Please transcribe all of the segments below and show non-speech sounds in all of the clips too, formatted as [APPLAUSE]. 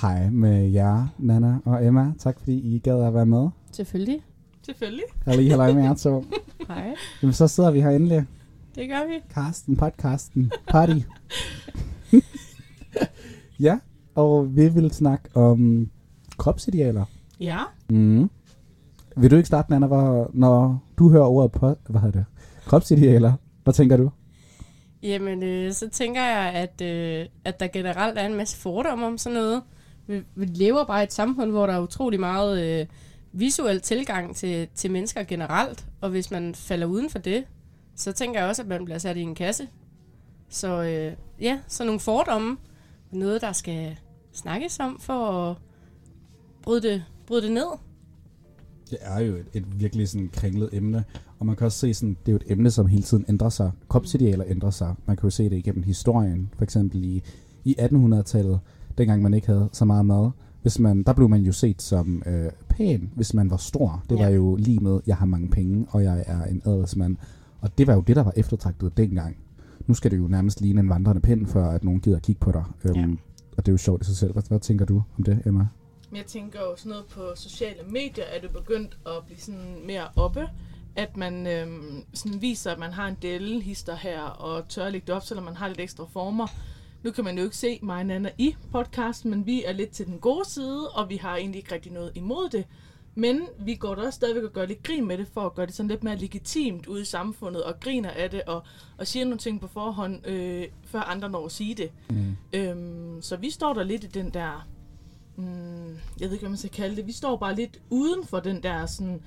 Hej med jer, Nana og Emma. Tak fordi I gad at være med. Selvfølgelig. Selvfølgelig. Jeg lige halløj med jer to. [LAUGHS] Hej. Jamen, så sidder vi her endelig. Det gør vi. Karsten, podcasten, party. [LAUGHS] ja, og vi vil snakke om kropsidealer. Ja. Mm. Vil du ikke starte, Nana, hvor, når du hører ordet på, hvad hedder det? Kropsidealer. Hvad tænker du? Jamen, øh, så tænker jeg, at, øh, at der generelt er en masse fordomme om sådan noget. Vi, vi lever bare i et samfund, hvor der er utrolig meget øh, visuel tilgang til, til mennesker generelt. Og hvis man falder uden for det, så tænker jeg også, at man bliver sat i en kasse. Så øh, ja, så nogle fordomme. Noget, der skal snakkes om for at bryde det, bryde det ned. Det er jo et, et virkelig sådan kringlet emne, og man kan også se sådan, det er jo et emne, som hele tiden ændrer sig. Kropsidealer ændrer sig. Man kan jo se det igennem historien, for eksempel i, i 1800-tallet, dengang man ikke havde så meget mad. Hvis man, der blev man jo set som øh, pæn, hvis man var stor. Det Ja. var jo lige med, jeg har mange penge, og jeg er en adelsmand. Og det var jo det, der var eftertragtet dengang. Nu skal det jo nærmest ligne en vandrende pind, før at nogen gider at kigge på dig. Øhm, Ja. Og det er jo sjovt i sig selv. Hvad, hvad tænker du om det, Emma? Jeg tænker jo sådan noget på sociale medier, er det begyndt at blive sådan mere oppe. At man øhm, sådan viser, at man har en delhister her, og tør at lægge det op, selvom man har lidt ekstra former. Nu kan man jo ikke se mig og Nana i podcasten, men vi er lidt til den gode side, og vi har egentlig ikke rigtig noget imod det. Men vi går da også stadigvæk og gør lidt grin med det, for at gøre det sådan lidt mere legitimt ude i samfundet, og griner af det, og, og siger nogle ting på forhånd, øh, før andre når at sige det. Mm. Øhm, så vi står der lidt i den der, mm, jeg ved ikke, hvad man skal kalde det, vi står bare lidt uden for den der sådan øh,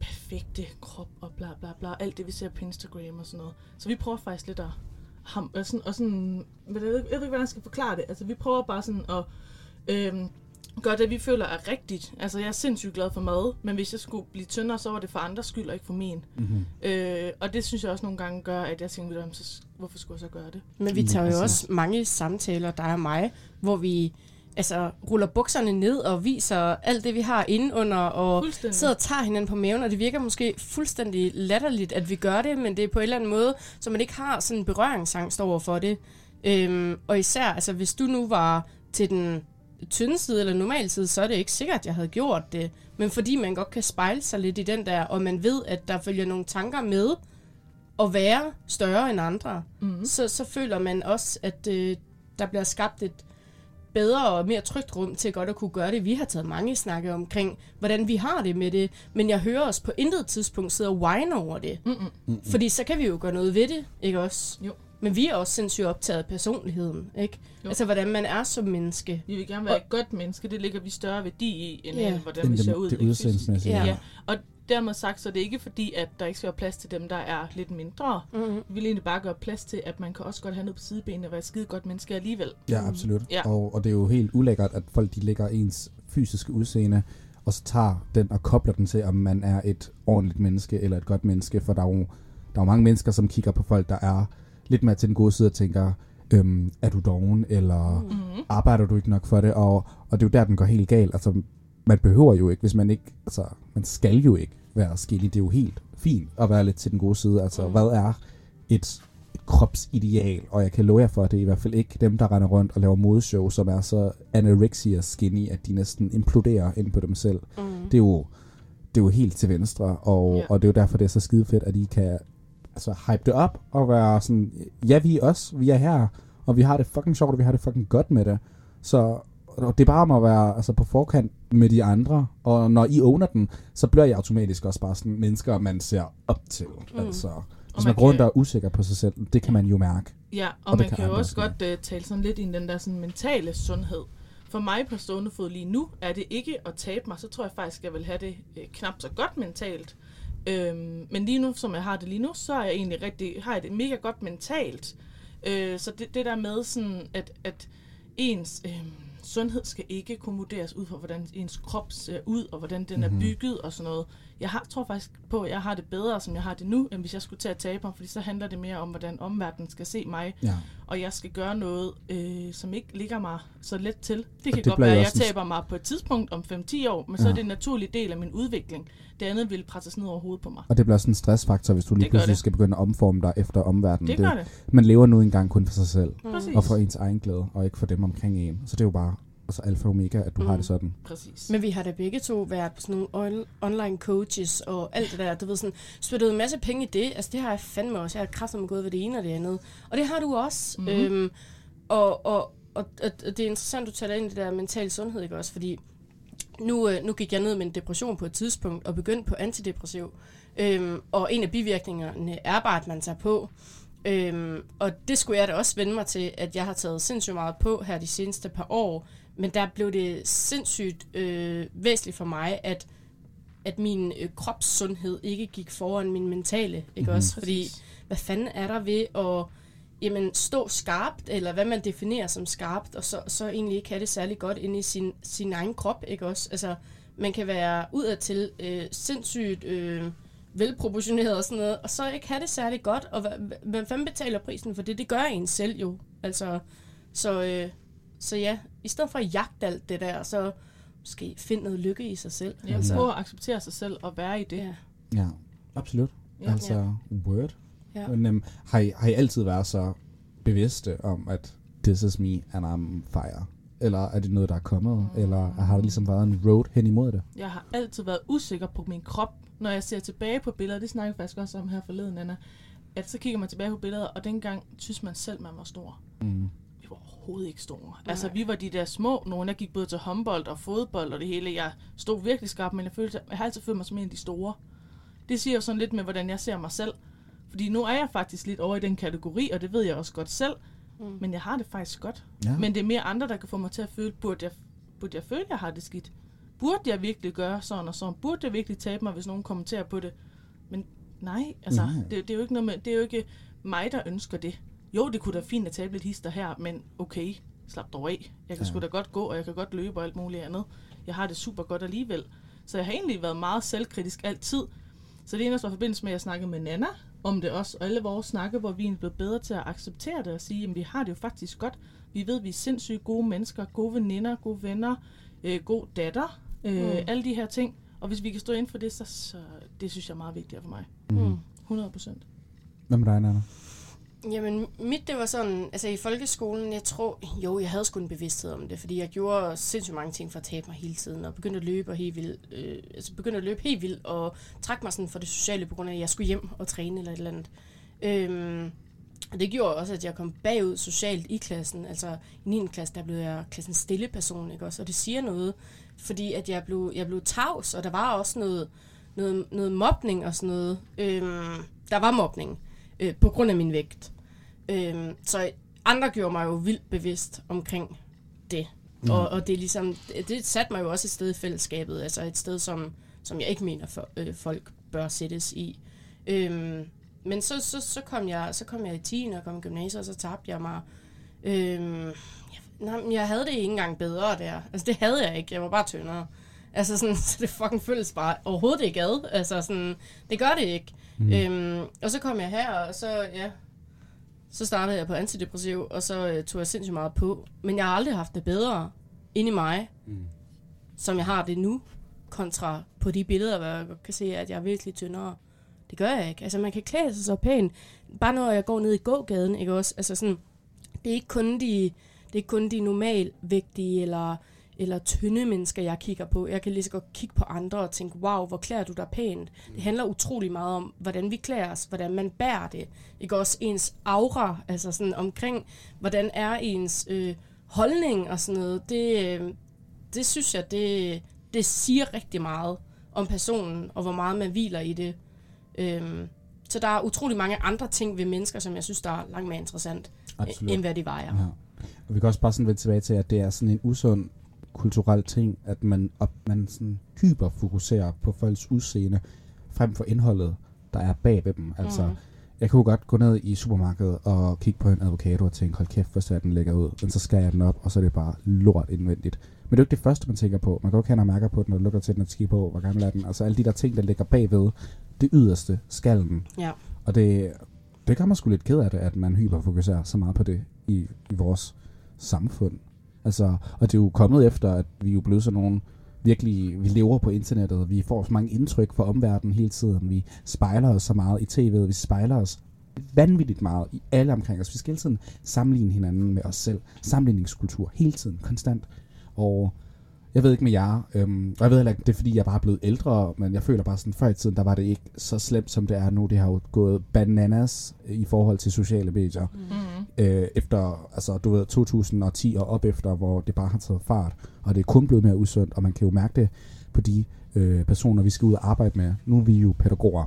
perfekte krop og bla bla bla, alt det vi ser på Instagram og sådan noget. Så vi prøver faktisk lidt at ham, og sådan, og sådan jeg ved, jeg ved ikke, hvordan jeg skal forklare det, altså vi prøver bare sådan at øhm, gøre det, vi føler er rigtigt. Altså jeg er sindssygt glad for mad, men hvis jeg skulle blive tyndere, så var det for andres skyld og ikke for min. Mm-hmm. Øh, og det synes jeg også nogle gange gør, at jeg tænker, "Jamen, så, hvorfor skulle jeg så gøre det? Men vi tager jo præcis. også mange samtaler, dig og mig, hvor vi altså, ruller bukserne ned og viser alt det, vi har inde under, og sidder og tager hinanden på maven, og det virker måske fuldstændig latterligt, at vi gør det, men det er på en eller anden måde, så man ikke har sådan en berøringsangst over for det. Øhm, og især, altså hvis du nu var til den tynde side eller normal side, så er det ikke sikkert, at jeg havde gjort det. Men fordi man godt kan spejle sig lidt i den der, og man ved, at der følger nogle tanker med, at være større end andre, Mm. så, så føler man også, at øh, der bliver skabt et bedre og mere trygt rum til godt at kunne gøre det. Vi har taget mange snakke omkring, hvordan vi har det med det, men jeg hører os på intet tidspunkt sidde og whine over det. Mm-mm. Fordi så kan vi jo gøre noget ved det, ikke også? Jo. Men vi er også sindssygt optaget af personligheden, ikke? Jo. Altså, hvordan man er som menneske. Vi vil gerne være et godt menneske, det ligger vi større værdi i, end Ja. yeah. hvordan vi Det, ser ud. det udseendsmæssige. Ja. Ja. Og dermed sagt, så er det ikke fordi, at der ikke skal være plads til dem, der er lidt mindre. Mm-hmm. Vi vil egentlig bare gøre plads til, at man kan også godt have noget på sidebenene og være skide godt menneske alligevel. Ja, absolut. Ja. Og, og det er jo helt ulækkert, at folk de lægger ens fysiske udseende, og så tager den og kobler den til, om man er et ordentligt menneske eller et godt menneske. For der er jo, der er jo mange mennesker, som kigger på folk, der er lidt mere til den gode side og tænker, øhm, er du doven, eller mm. Mm-hmm. arbejder du ikke nok for det? Og, og det er jo der, den går helt galt. Altså, man behøver jo ikke, hvis man ikke, altså, man skal jo ikke være skinny. Det er jo helt fint at være lidt til den gode side. Altså, Mm. hvad er et, et kropsideal? Og jeg kan love jer for, at det er i hvert fald ikke dem, der render rundt og laver modeshow, som er så anorexia skinny, at de næsten imploderer ind på dem selv. Mm. Det er jo, det er jo helt til venstre, og, ja. og det er jo derfor, det er så skide fedt, at I kan altså, hype det op og være sådan, ja, vi er os, vi er her, og vi har det fucking sjovt, og vi har det fucking godt med det. Så og det er bare om at være altså, på forkant med de andre, og når I owner den, så bliver I automatisk også bare sådan mennesker, man ser op til. Mm. Altså, hvis man man går rundt og er usikker på sig selv, det kan man jo mærke. Ja, og, Og man kan kan jo også godt uh, tale sådan lidt i den der sådan mentale sundhed. For mig på stående fod lige nu, er det ikke at tabe mig, så tror jeg faktisk, jeg vil have det øh, knap så godt mentalt. Øhm, men lige nu, som jeg har det lige nu, så er jeg egentlig rigtig, har jeg det mega godt mentalt. Øh, så det, det der med sådan, at, at ens øh, sundhed skal ikke kunne vurderes ud fra, hvordan ens krop ser ud, og hvordan den Mhm. er bygget og sådan noget. Jeg har, tror faktisk på, at jeg har det bedre, som jeg har det nu, end hvis jeg skulle til at tabe mig, fordi så handler det mere om, hvordan omverdenen skal se mig, Ja. og jeg skal gøre noget, øh, som ikke ligger mig så let til. Det kan det godt være, at jeg taber mig på et tidspunkt om 5-10 år, men så Ja. er det en naturlig del af min udvikling. Det andet ville presses ned over hovedet på mig. Og det bliver også en stressfaktor, hvis du lige Det pludselig det. skal begynde at omforme dig efter omverdenen. Det gør det. Man lever nu engang kun for sig selv, Præcis. og for ens egen glæde, og ikke for dem omkring en. Så det er jo bare altså alfa og omega, at du mm. har Mm. det sådan. Præcis. Men vi har da begge to været på sådan nogle on- online coaches og alt det der, du ved sådan, spyttet en masse penge i det. Altså det har jeg fandme også. Jeg har kraftigt gået ved det ene og det andet. Og det har du også. Mm-hmm. Øhm, og, og, og, og, det er interessant, du taler ind i det der mental sundhed, ikke også? Fordi nu, øh, nu gik jeg ned med en depression på et tidspunkt og begyndte på antidepressiv. Øhm, og en af bivirkningerne er bare, at man tager på. Øhm, og det skulle jeg da også vende mig til, at jeg har taget sindssygt meget på her de seneste par år. Men der blev det sindssygt øh, væsentligt for mig, at, at min øh, kropssundhed ikke gik foran min mentale. Ikke Mhm. mm-hmm. også? Fordi hvad fanden er der ved at jamen, stå skarpt, eller hvad man definerer som skarpt, og så, så egentlig ikke have det særlig godt inde i sin, sin egen krop, ikke også? Altså, man kan være udadtil øh, sindssygt øh, velproportioneret og sådan noget, og så ikke have det særlig godt, og hvad, hvad- hvem fanden betaler prisen for det? Det gør en selv jo. Altså, så, øh, så ja, i stedet for at jagte alt det der, så måske finde noget lykke i sig selv. Ja, altså, prøv at acceptere sig selv og være i det. ja, Ja, absolut. Ja. Altså, word. Ja. Men øhm, har, I, har I altid været så bevidste om, at this is me and I'm fire? Eller er det noget, der er kommet? Eller har det ligesom været en road hen imod det? Jeg har altid været usikker på min krop, når jeg ser tilbage på billeder. Det snakker jeg faktisk også om her forleden, Anna. At så kigger man tilbage på billeder, og dengang synes man selv, man var stor. Mm. Vi var overhovedet ikke store. Altså, vi var de der små nogen. Jeg gik både til håndbold og fodbold og det hele. Jeg stod virkelig skarpt, men jeg, følte, jeg har altid følt mig som en af de store. Det siger jo sådan lidt med, hvordan jeg ser mig selv. Fordi nu er jeg faktisk lidt over i den kategori, og det ved jeg også godt selv. Mm. Men jeg har det faktisk godt. Ja. Men det er mere andre, der kan få mig til at føle, burde jeg, burde jeg føle, at jeg har det skidt? Burde jeg virkelig gøre sådan og sådan? Burde jeg virkelig tabe mig, hvis nogen kommenterer på det? Men nej, altså, Nej. Det, det, er jo ikke noget med, det er jo ikke mig, der ønsker det. Jo, det kunne da fint at tabe lidt hister her, men okay, slap dog af. Jeg kan Ja. sgu da godt gå, og jeg kan godt løbe og alt muligt andet. Jeg har det super godt alligevel. Så jeg har egentlig været meget selvkritisk altid. Så det eneste var i forbindelse med, at jeg snakkede med Nana om det også, og alle vores snakke, hvor vi er blevet bedre til at acceptere det og sige, at vi har det jo faktisk godt. Vi ved, at vi er sindssygt gode mennesker, gode veninder, gode venner, øh, god datter, øh, Mm. alle de her ting. Og hvis vi kan stå ind for det, så, så det synes jeg er meget vigtigere for mig. Mm. 100 procent. Hvad med dig, Nana? Jamen, mit det var sådan, altså i folkeskolen, jeg tror, jo, jeg havde sgu en bevidsthed om det, fordi jeg gjorde sindssygt mange ting for at tabe mig hele tiden, og begyndte at løbe og helt vildt, øh, altså begyndte at løbe helt vildt, og trak mig sådan for det sociale, på grund af, at jeg skulle hjem og træne eller et eller andet. Øhm, og det gjorde også, at jeg kom bagud socialt i klassen. Altså i 9. klasse, der blev jeg klassens stille person, ikke også? Og det siger noget, fordi at jeg blev, jeg blev tavs, og der var også noget, noget, noget mobning og sådan noget. Øhm, der var mobning øh, på grund af min vægt. Øhm, så andre gjorde mig jo vildt bevidst omkring det. Mm. Og, og det er ligesom, det, satte mig jo også et sted i fællesskabet, altså et sted, som, som jeg ikke mener, for, øh, folk bør sættes i. Øhm, men så, så, så, kom jeg, så kom jeg i 10. og kom i gymnasiet, og så tabte jeg mig. Øhm, jeg, nej, jeg havde det ikke engang bedre der. Altså det havde jeg ikke, jeg var bare tyndere. Altså sådan, [LAUGHS] så det fucking føles bare overhovedet ikke ad. Altså sådan, det gør det ikke. Mm. Øhm, og så kom jeg her, og så, ja, så startede jeg på antidepressiv, og så øh, tog jeg sindssygt meget på. Men jeg har aldrig haft det bedre inde i mig, mm. som jeg har det nu, kontra på de billeder, hvor jeg kan se, at jeg er virkelig tyndere. Det gør jeg ikke. Altså, man kan klæde sig så pænt. Bare når jeg går ned i gågaden, ikke også? Altså sådan, det er ikke kun de, det er ikke kun de normalvægtige eller, eller tynde mennesker, jeg kigger på. Jeg kan lige så godt kigge på andre og tænke, wow, hvor klæder du dig pænt. Det handler utrolig meget om, hvordan vi klæder os, hvordan man bærer det. Ikke også ens aura, altså sådan omkring, hvordan er ens øh, holdning og sådan noget. Det, øh, det synes jeg, det, det siger rigtig meget om personen, og hvor meget man hviler i det. Øhm, så der er utrolig mange andre ting ved mennesker, som jeg synes, der er langt mere interessant, Absolut. end hvad de vejer. Ja. Og vi kan også bare sådan vende tilbage til, at det er sådan en usund kulturel ting, at man, op, man sådan hyperfokuserer på folks udseende, frem for indholdet, der er bag ved dem. Altså, mm. jeg kunne godt gå ned i supermarkedet og kigge på en avocado og tænke, hold kæft, hvor ser den lækker ud. Men så skærer jeg den op, og så er det bare lort indvendigt. Men det er jo ikke det første, man tænker på. Man kan jo kende og mærker på den, og lukker til den og kigger på, hvor gammel er den. Altså alle de der ting, der ligger bagved, det yderste, skallen. Ja. Og det, det gør mig sgu lidt ked af det, at man hyperfokuserer så meget på det i, i vores samfund. Altså, og det er jo kommet efter, at vi er jo blevet sådan nogle virkelig, vi lever på internettet, vi får så mange indtryk fra omverdenen hele tiden, vi spejler os så meget i tv'et, vi spejler os vanvittigt meget i alle omkring os. Vi skal hele tiden sammenligne hinanden med os selv. Sammenligningskultur hele tiden, konstant. Og jeg ved ikke med jer, øhm, og jeg ved heller ikke, det er fordi, jeg bare er blevet ældre, men jeg føler bare sådan, før i tiden, der var det ikke så slemt, som det er nu. Det har jo gået bananas i forhold til sociale medier. Mm. Øh, efter, altså du ved, 2010 og op efter, hvor det bare har taget fart, og det er kun blevet mere usundt, og man kan jo mærke det på de øh, personer, vi skal ud og arbejde med. Nu er vi jo pædagoger,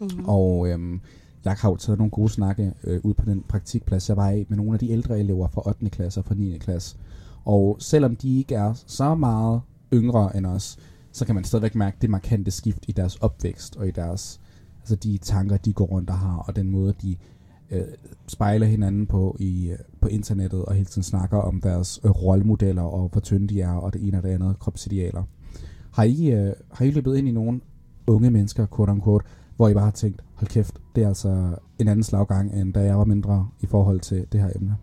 Mm. og øhm, jeg har jo taget nogle gode snakke øh, ud på den praktikplads, jeg var i, med nogle af de ældre elever fra 8. klasse og fra 9. klasse. Og selvom de ikke er så meget yngre end os, så kan man stadigvæk mærke det markante skift i deres opvækst og i deres, altså de tanker, de går rundt og har, og den måde, de øh, spejler hinanden på i øh, på internettet og hele tiden snakker om deres øh, rollemodeller og hvor tynde de er og det ene og det andet kropsidealer. Har I, øh, har I løbet ind i nogle unge mennesker, quote unquote, hvor I bare har tænkt, hold kæft, det er altså en anden slaggang, end da jeg var mindre i forhold til det her emne?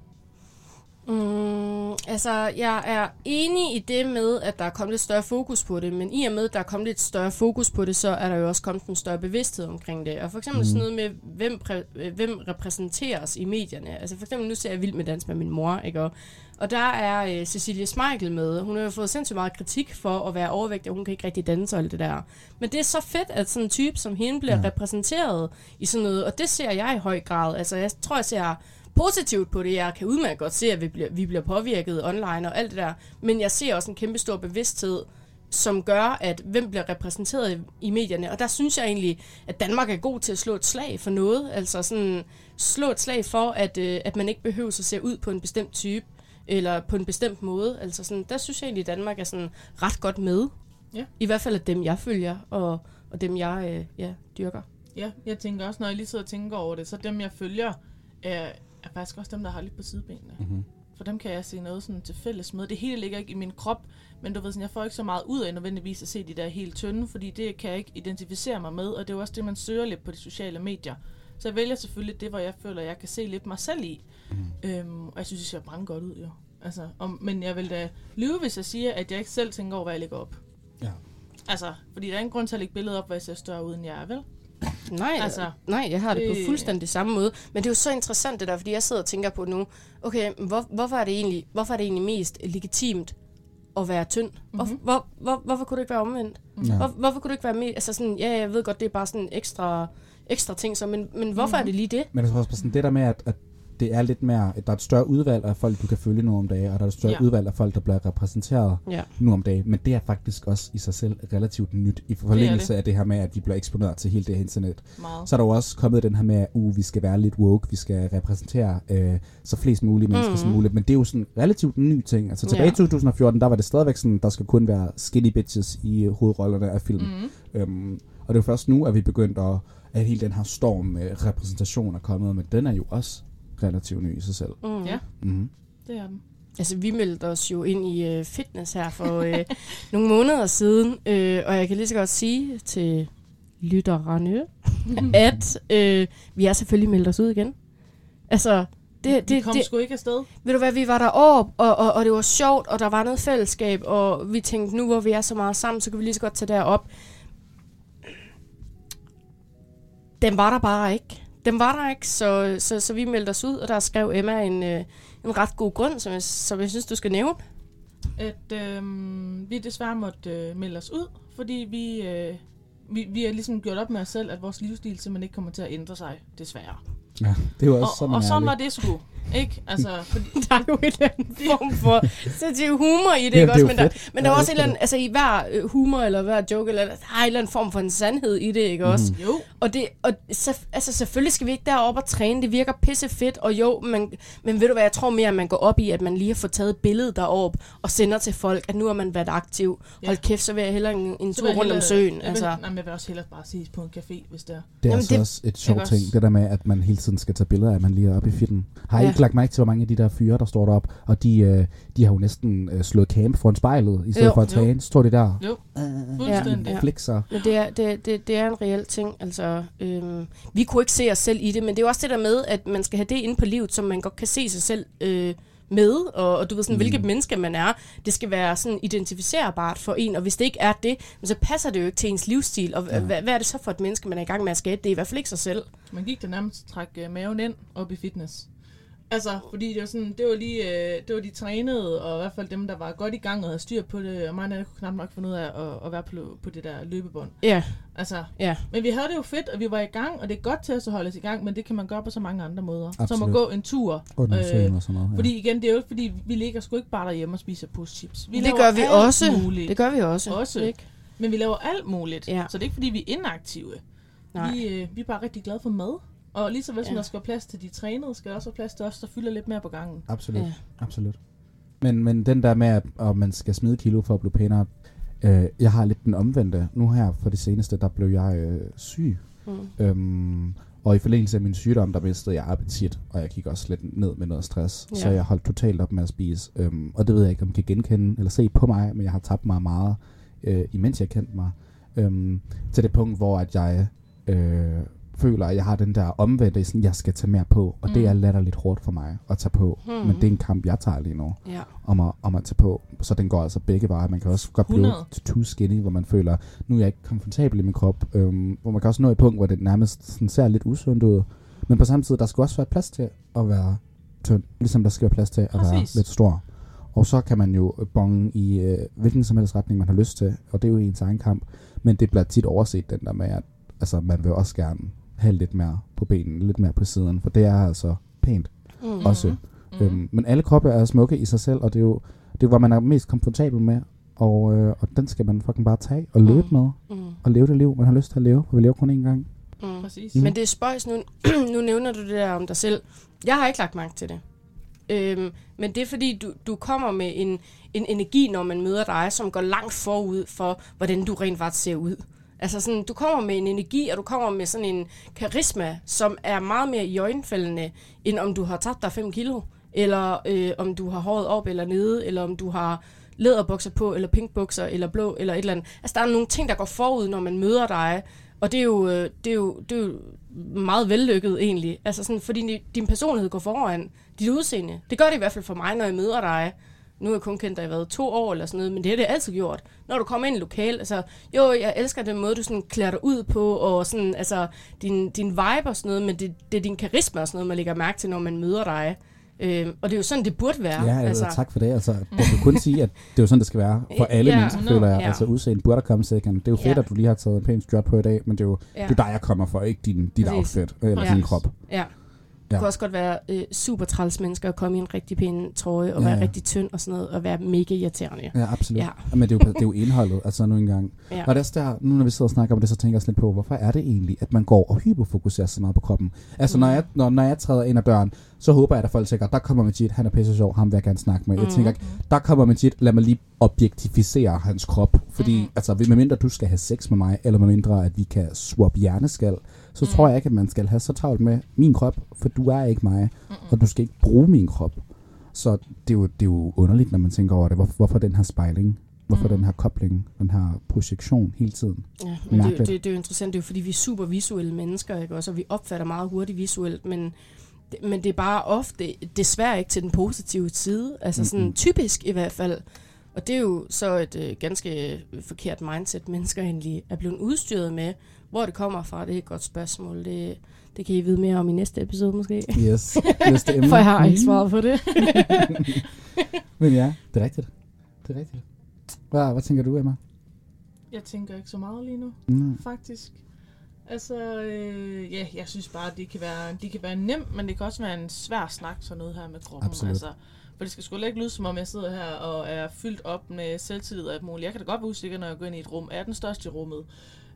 Altså, jeg er enig i det med, at der er kommet lidt større fokus på det, men i og med, at der er kommet lidt større fokus på det, så er der jo også kommet en større bevidsthed omkring det. Og for eksempel mm. sådan noget med, hvem, præ- øh, hvem repræsenteres i medierne. Altså for eksempel, nu ser jeg Vild med Dans med min mor, ikke? Og, og der er øh, Cecilie Smeichel med. Hun har jo fået sindssygt meget kritik for at være overvægtig, og hun kan ikke rigtig danse og alt det der. Men det er så fedt, at sådan en type som hende bliver ja. repræsenteret i sådan noget, og det ser jeg i høj grad. Altså jeg tror, jeg ser positivt på det. Jeg kan udmærket godt se, at vi bliver, vi bliver påvirket online og alt det der. Men jeg ser også en kæmpe stor bevidsthed, som gør, at hvem bliver repræsenteret i, medierne. Og der synes jeg egentlig, at Danmark er god til at slå et slag for noget. Altså sådan slå et slag for, at, øh, at man ikke behøver at se ud på en bestemt type eller på en bestemt måde. Altså sådan, der synes jeg egentlig, at Danmark er sådan ret godt med. Ja. I hvert fald af dem, jeg følger, og, og dem, jeg øh, ja, dyrker. Ja, jeg tænker også, når jeg lige sidder og tænker over det, så dem, jeg følger, er, er faktisk også dem, der har lidt på sidebenene. Mm-hmm. For dem kan jeg se noget sådan til fælles med. Det hele ligger ikke i min krop, men du ved sådan, jeg får ikke så meget ud af nødvendigvis at se de der helt tynde, fordi det kan jeg ikke identificere mig med, og det er jo også det, man søger lidt på de sociale medier. Så jeg vælger selvfølgelig det, hvor jeg føler, jeg kan se lidt mig selv i. Mm. Øhm, og jeg synes, det ser brændt godt ud, jo. Altså, om, men jeg vil da lyve, hvis jeg siger, at jeg ikke selv tænker over, hvad jeg lægger op. Ja. Altså, fordi der er ingen grund til at lægge billedet op, hvor jeg ser større ud, end jeg er, vel? Nej, Altså, nej, jeg har det, på fuldstændig samme måde. Men det er jo så interessant det der, fordi jeg sidder og tænker på nu, okay, hvor, hvorfor, er det egentlig, hvorfor er det egentlig mest legitimt at være tynd? Hvor, Mhm. mm-hmm. hvor, hvor, hvorfor kunne det ikke være omvendt? Ja. Hvor, hvorfor kunne det ikke være mere, altså sådan, ja, jeg ved godt, det er bare sådan en ekstra, ekstra ting, så, men, men hvorfor Mhm. er det lige det? Men jeg tror også bare sådan, det der med, at, at det er lidt mere, at der er et større udvalg af folk, du kan følge nu om dagen, og der er et større Ja. udvalg af folk, der bliver repræsenteret Ja. nu om dagen. Men det er faktisk også i sig selv relativt nyt, i forlængelse det. af det her med, at vi bliver eksponeret til hele det her internet. Meget. Så er der jo også kommet den her med, at uh, vi skal være lidt woke, vi skal repræsentere øh, så flest mulige mennesker mm. som muligt. Men det er jo sådan relativt en ny ting. Altså tilbage i Ja. 2014, der var det stadigvæk sådan, der skal kun være skinny bitches i øh, hovedrollerne af film. Mm. Øhm, og det er jo først nu, at vi begyndt at, at hele den her storm med repræsentation er kommet, men den er jo også relativt ny i sig selv. Mm. Ja. Mm-hmm. Det er den. Altså, vi meldte os jo ind i øh, fitness her for øh, [LAUGHS] nogle måneder siden, øh, og jeg kan lige så godt sige til lytterne, [LAUGHS] at øh, vi er selvfølgelig meldt os ud igen. Altså, det, vi det, kom det, sgu ikke afsted. ved du hvad, vi var deroppe, og, og, og det var sjovt, og der var noget fællesskab, og vi tænkte, nu hvor vi er så meget sammen, så kan vi lige så godt tage derop. Den var der bare ikke. Dem var der ikke, så, så, så vi meldte os ud, og der skrev Emma en, øh, en ret god grund, som jeg, som jeg synes, du skal nævne. At øh, vi desværre måtte øh, melde os ud, fordi vi, øh, vi, vi har ligesom gjort op med os selv, at vores livsstil simpelthen ikke kommer til at ændre sig, desværre. Ja, det er jo også Og, sådan, og sådan var det sgu. Ikke? Altså, [LAUGHS] fordi, Der er jo en eller anden [LAUGHS] form for sensitiv humor i det, Ja, ikke det også? Men der, men der er også en elsker eller anden, altså i hver øh, humor eller hver joke, eller, der er en eller anden form for en sandhed i det, ikke også? Mhm. jo, Og, det, og så, altså selvfølgelig skal vi ikke derop og træne, det virker pisse fedt, og jo, men, men ved du hvad, jeg tror mere, at man går op i, at man lige har fået taget et billede derop og sender til folk, at nu har man været aktiv. Ja. Hold kæft, så vil jeg hellere en, en tur rundt om søen. Jeg vil, Altså. nej, men jeg vil også hellere bare ses på en café, hvis det er. Det er Jamen, altså det- også et sjovt ting, også? det der med, at man hele tiden skal tage billeder af, man lige er oppe i fitten. Har I Ja. ikke lagt mærke til, hvor mange af de der fyre, der står deroppe, og de, øh, de har jo næsten øh, slået camp foran spejlet, i stedet Jo. for at træne, så står de der. Jo, Øh, fuldstændig. Ja. flexer. Men det er, det, det, det er en reel ting. Altså, øhm, vi kunne ikke se os selv i det, men det er jo også det der med, at man skal have det inde på livet, som man godt kan se sig selv øh, med, og, og du ved sådan, Mm. hvilket menneske man er. Det skal være sådan identificerbart for en, og hvis det ikke er det, så passer det jo ikke til ens livsstil, og Ja. hvad, hvad er det så for et menneske, man er i gang med at skabe? Det er i hvert fald ikke sig selv. Man gik der nærmest trække øh, maven ind op i fitness. Altså, fordi det var, sådan, det var lige, øh, det var de trænede, og i hvert fald dem, der var godt i gang og havde styr på det, og mig og Nana kunne knap nok finde ud af at, at være på, på det der løbebånd. Ja, Altså, ja. men vi havde det jo fedt, og vi var i gang, og det er godt til os at holde os i gang, men det kan man gøre på så mange andre måder. Som Absolut. at gå en tur. Under Øh, og sådan noget. Ja. Fordi igen, det er jo ikke fordi, vi ligger sgu ikke bare derhjemme og spiser chips. Vi det gør vi også. Muligt. Det gør vi også. Også. Ikke? Men vi laver alt muligt. Ja. Så det er ikke fordi, vi er inaktive. Nej. Vi, øh, vi er bare rigtig glade for mad. Og lige så vel som Ja. der skal være plads til de trænede, skal der også være plads til os, der fylder lidt mere på gangen. Absolut. Ja. Absolut. Men, men den der med, at, at man skal smide kilo for at blive pænere, øh, jeg har lidt den omvendte. Nu her for det seneste, der blev jeg øh, syg. Mm. Øhm, og i forlængelse af min sygdom, der mistede jeg appetit, og jeg gik også lidt ned med noget stress. Ja. Så jeg holdt totalt op med at spise. Øhm, og det ved jeg ikke, om I kan genkende eller se på mig, men jeg har tabt mig meget, øh, imens jeg kendte mig. Øhm, til det punkt, hvor at jeg øh, føler, at jeg har den der omvendte, sådan, jeg skal tage mere på. Og mm. det Mm. er latterligt hårdt for mig at tage på. Mm. Men det er en kamp, jeg tager lige nu Ja. om at, om at tage på. Så den går altså begge veje. Man kan også godt blive 100. too skinny, hvor man føler, nu er jeg ikke komfortabel i min krop. Øhm, hvor man kan også nå et punkt, hvor det nærmest sådan ser lidt usundt ud. Men på samme tid, der skal også være plads til at være tynd. Ligesom der skal være plads til at være Præcis. lidt stor. Og så kan man jo bonge i øh, hvilken som helst retning, man har lyst til. Og det er jo ens egen kamp. Men det bliver tit overset, den der med, at altså, man vil også gerne have lidt mere på benene, lidt mere på siden. For det er altså pænt Mm. også. Mm. Øhm, men alle kroppe er smukke i sig selv, og det er jo det er, hvor man er mest komfortabel med. Og, øh, og den skal man fucking bare tage og løbe Mm. med. Mm. Og leve det liv, man har lyst til at leve. For vi lever kun én gang. Mm. Præcis. Mm. Men det er spøjs nu. [CLEARS THROAT] nu nævner du det der om dig selv. Jeg har ikke lagt mærke til det. Øhm, men det er fordi, du, du kommer med en, en energi, når man møder dig, som går langt forud for, hvordan du rent faktisk ser ud. Altså sådan, du kommer med en energi, og du kommer med sådan en karisma, som er meget mere iøjnefaldende, end om du har tabt dig 5 kilo, eller øh, om du har håret op eller nede, eller om du har læderbukser på, eller pinkbukser, eller blå, eller et eller andet. Altså, der er nogle ting, der går forud, når man møder dig, og det er jo, øh, det er jo, det er jo meget vellykket egentlig. Altså sådan, fordi din- din personlighed går foran dit udseende. Det gør det i hvert fald for mig, når jeg møder dig. Nu har jeg kun kendt dig i været to år eller sådan noget, men det har det altid gjort. Når du kommer ind i lokal, altså, jo, jeg elsker den måde, du sådan klæder dig ud på, og sådan, altså, din, din vibe og sådan noget, men det, det er din karisma og sådan noget, man lægger mærke til, når man møder dig. Øhm, og det er jo sådan, det burde være. Ja, altså, altså. tak for det. Altså, jeg kan kun sige, at det er jo sådan, det skal være for alle Ja, ja, mennesker, no, føler jeg. ja. Altså udseende burde komme second. Det er jo fedt, Ja. at du lige har taget en pæn strut på i dag, men det er jo ja. det er dig, jeg kommer for, ikke din, dit Præcis. outfit eller Præcis. din krop. Ja. Ja. Kunne også godt være øh, super træls mennesker at komme i en rigtig pæn trøje og Ja, være ja. rigtig tynd og sådan noget, og være mega irriterende. Ja, absolut. Ja. Ja. Men det er, jo, det er jo indholdet, altså nu engang. Ja. Og det er også der, nu når vi sidder og snakker om det, så tænker jeg også lidt på, hvorfor er det egentlig, at man går og hyperfokuserer så meget på kroppen? Altså Mm. når, jeg, når, når jeg træder ind ad døren, så håber jeg, at folk tænker, der kommer Majid, han er pisse sjov, ham vil jeg gerne snakke med. Jeg Mm. tænker ikke, der kommer Majid, lad mig lige objektificere hans krop. Fordi, Mhm. altså, medmindre du skal have sex med mig, eller medmindre at vi kan swap hjerneskal, så Mm. tror jeg ikke, at man skal have så travlt med min krop, for du er ikke mig, og du skal ikke bruge min krop. Så det er jo, det er jo underligt, når man tænker over det. Hvorfor, hvorfor den her spejling? Hvorfor Mm. den her kobling? Den her projektion hele tiden? Ja, men det, det, det er jo interessant, det er jo fordi, vi er super visuelle mennesker, ikke? Også, og vi opfatter meget hurtigt visuelt, men, det, men det er bare ofte desværre ikke til den positive side, altså sådan Mhm. typisk i hvert fald. Og det er jo så et øh, ganske øh, forkert mindset, mennesker egentlig er blevet udstyret med. Hvor det kommer fra, det er et godt spørgsmål. Det, det kan I vide mere om i næste episode måske. Yes. [LAUGHS] Næste emne. For jeg har ikke Mhm. svaret på det. [LAUGHS] Men ja, det er rigtigt. Det er rigtigt. Hvad, hvad tænker du, Emma? Jeg tænker ikke så meget lige nu, Mm. faktisk. Altså, øh, ja, jeg synes bare, det kan, være, det kan være nemt, men det kan også være en svær snak, sådan noget her med kroppen. Absolut. Altså, for det skal sgu ikke lyde, som om jeg sidder her og er fyldt op med selvtillid og alt muligt. Jeg kan da godt være usikker, når jeg går ind i et rum. Er den største i rummet?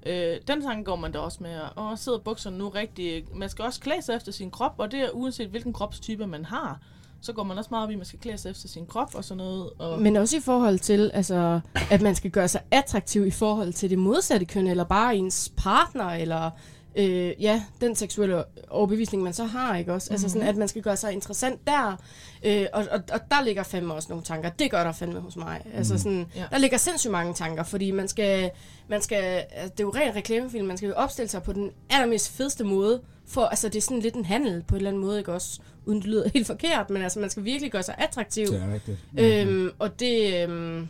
Øh, den tanke går man da også med. Og sidder bukserne nu rigtig... Man skal også klæde sig efter sin krop, og det er uanset hvilken kropstype man har. Så går man også meget op i, at man skal klæde sig efter sin krop og sådan noget. Og Men også i forhold til, altså, at man skal gøre sig attraktiv i forhold til det modsatte køn, eller bare ens partner, eller øh, ja, den seksuelle overbevisning, man så har, ikke også? Mm-hmm. Altså sådan, at man skal gøre sig interessant der, øh, og, og, og der ligger fandme også nogle tanker. Det gør der fandme hos mig. Altså sådan, Ja. der ligger sindssygt mange tanker, fordi man skal, man skal, altså, det er jo rent reklamefilm, man skal jo opstille sig på den allermest fedeste måde, for, altså det er sådan lidt en handel på en eller anden måde, ikke også? Uden det lyder [LAUGHS] helt forkert, men altså man skal virkelig gøre sig attraktiv. Det er rigtigt. Øhm, og det, øhm,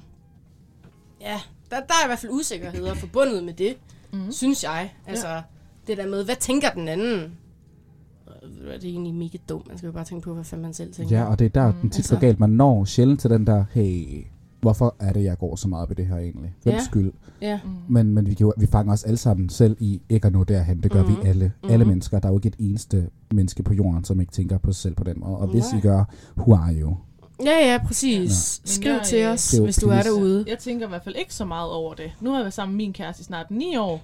ja, der, der er i hvert fald usikkerheder forbundet med det, mm. synes jeg. Altså, ja. det der med, hvad tænker den anden? Øh, Det er egentlig mega dumt. Man skal jo bare tænke på, hvad fanden man selv tænker. Ja, og det er der, den tit altså- går galt. Man når sjældent til den der, hey, hvorfor er det, jeg går så meget på det her egentlig? Hvem Ja. skyld? ja. Men, men vi, kan jo, vi fanger os alle sammen selv i ikke at nå derhen. Det gør Mhm. vi alle. Mhm. Alle mennesker. Der er jo ikke et eneste menneske på jorden, som ikke tænker på sig selv på den måde. Og hvis Nej. I gør, who are you? ja, ja, præcis. Men Skriv jeg, til øh, os, hvis du er derude. Jeg tænker i hvert fald ikke så meget over det. Nu har jeg været sammen med min kæreste i snart 9 år,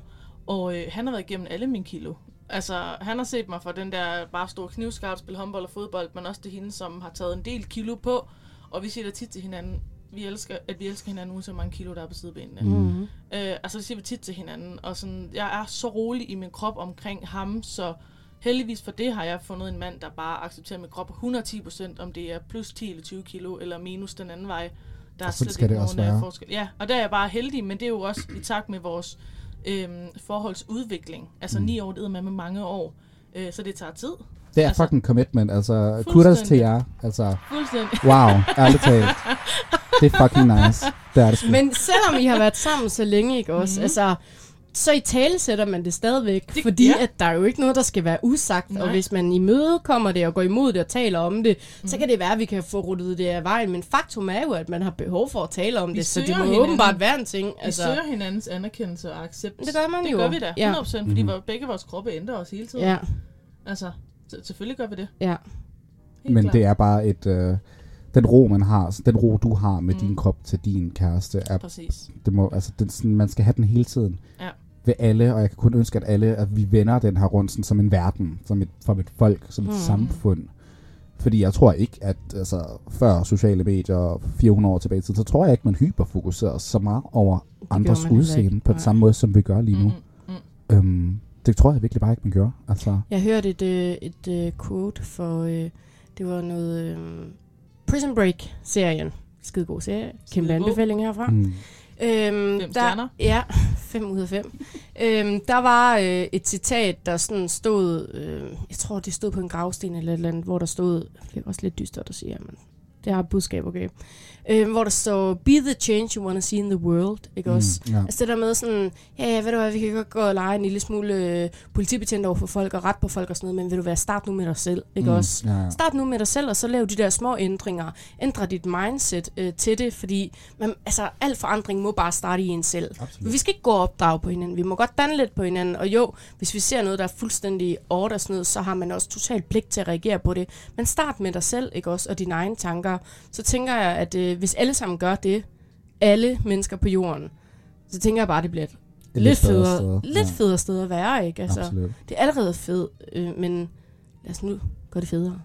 og øh, han har været igennem alle mine kilo. Altså, han har set mig for den der bare store knivskarp, spille håndbold og fodbold, men også det hende, som har taget en del kilo på. Og vi siger da tit til hinanden, vi elsker, at vi elsker hinanden, uanset hvor mange kilo, der er på sidebenene. Mm. Mm-hmm. Øh, altså, det siger vi tit til hinanden. Og sådan, jeg er så rolig i min krop omkring ham, så heldigvis for det har jeg fundet en mand, der bare accepterer min krop 110%, om det er plus 10 eller 20 kilo, eller minus den anden vej. Der er Og sådan slet skal ikke det også nogen være. forskel. Ja, og der er jeg bare heldig, men det er jo også i takt med vores øhm, forholdsudvikling. Altså Mm. ni år, det er med med mange år. Øh, så det tager tid. Det er Altså- fucking commitment. Altså, kudos til jer. Altså, Fuldstændig. wow, ærligt talt. [LAUGHS] Det er fucking nice. Det er det sgu. Men selvom I har været sammen så længe, ikke også? Mhm. Altså, så i tale sætter man det stadigvæk, Det- fordi ja. at der er jo ikke noget, der skal være usagt, Nej. og hvis man i møde kommer det og går imod det og taler om det, mm. så Mhm. kan det være, at vi kan få ruttet det af vejen, men faktum er jo, at man har behov for at tale om Vi det, så det søger må hinanden. åbenbart være en ting. Vi Altså, søger hinandens anerkendelse og accept. Det gør man det jo. gør vi da, Ja. 100%, fordi mm-hmm. begge vores kroppe ændrer os hele tiden. ja, Altså, så- selvfølgelig gør vi det. ja. Helt Men klart. det er bare et... Øh, den ro, man har, den ro, du har med Mm. din krop til din kæreste, er, Præcis. det må, altså, det, er sådan, man skal have den hele tiden. Ja. Ved alle, og jeg kan kun ønske, at alle, at vi vender den her rundt sådan, som en verden, som et, som et folk, som et Mm. samfund. Fordi jeg tror ikke, at altså, før sociale medier 400 år tilbage i tiden, så tror jeg ikke, man hyperfokuserer så meget over andres man heller udseende på den samme måde, som vi gør lige nu. Mm, mm. Øhm, det tror jeg virkelig bare ikke, man gør. Altså, Jeg hørte et, øh, et øh, quote for, øh, det var noget øh, Prison Break-serien. Skide god serie. Kæmpe anbefaling herfra. mm. Øhm, Fem der, stjerner. Ja, [LAUGHS] 5 ud af 5. øhm, der var øh, et citat, der sådan stod, øh, jeg tror det stod på en gravsten eller et eller andet, hvor der stod, det er også lidt dystert at sige, men det har et budskab, okay. Øh, hvor der står, be the change you want to see in the world, ikke også? Mm, ja. Altså det der med sådan, ja, ja, ved du hvad, vi kan godt gå og lege en lille smule øh, politibetjent over for folk og ret på folk og sådan noget, men vil du være, start nu med dig selv, ikke Mm, også? Ja, ja. Start nu med dig selv, og så lav de der små ændringer. Ændre dit mindset øh, til det, fordi man, altså, al forandring må bare starte i en selv. Absolut. Vi skal ikke gå og opdrage på hinanden. Vi må godt danne lidt på hinanden. Og jo, hvis vi ser noget, der er fuldstændig noget, så har man også totalt pligt til at reagere på det. Men start med dig selv, ikke også? Og dine egne tanker. Så tænker jeg, at øh, hvis alle sammen gør det, alle mennesker på jorden, så tænker jeg bare, at det bliver et Et lidt bedre federe, sted. lidt federe sted at være, ikke? Altså, Absolut. det er allerede fedt, øh, men lad os nu gøre det federe.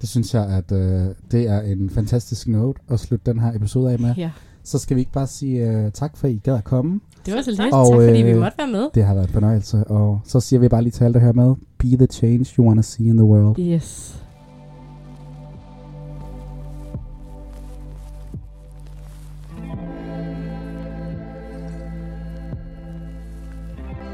Det synes jeg, at øh, det er en fantastisk note at slutte den her episode af med. Ja. Så skal vi ikke bare sige øh, tak for, at I gad at komme. Det var så lidt. Og, tak, fordi vi øh, måtte være med. Det har været en fornøjelse. Og så siger vi bare lige til alle, der hører med. Be the change you want to see in the world. Yes.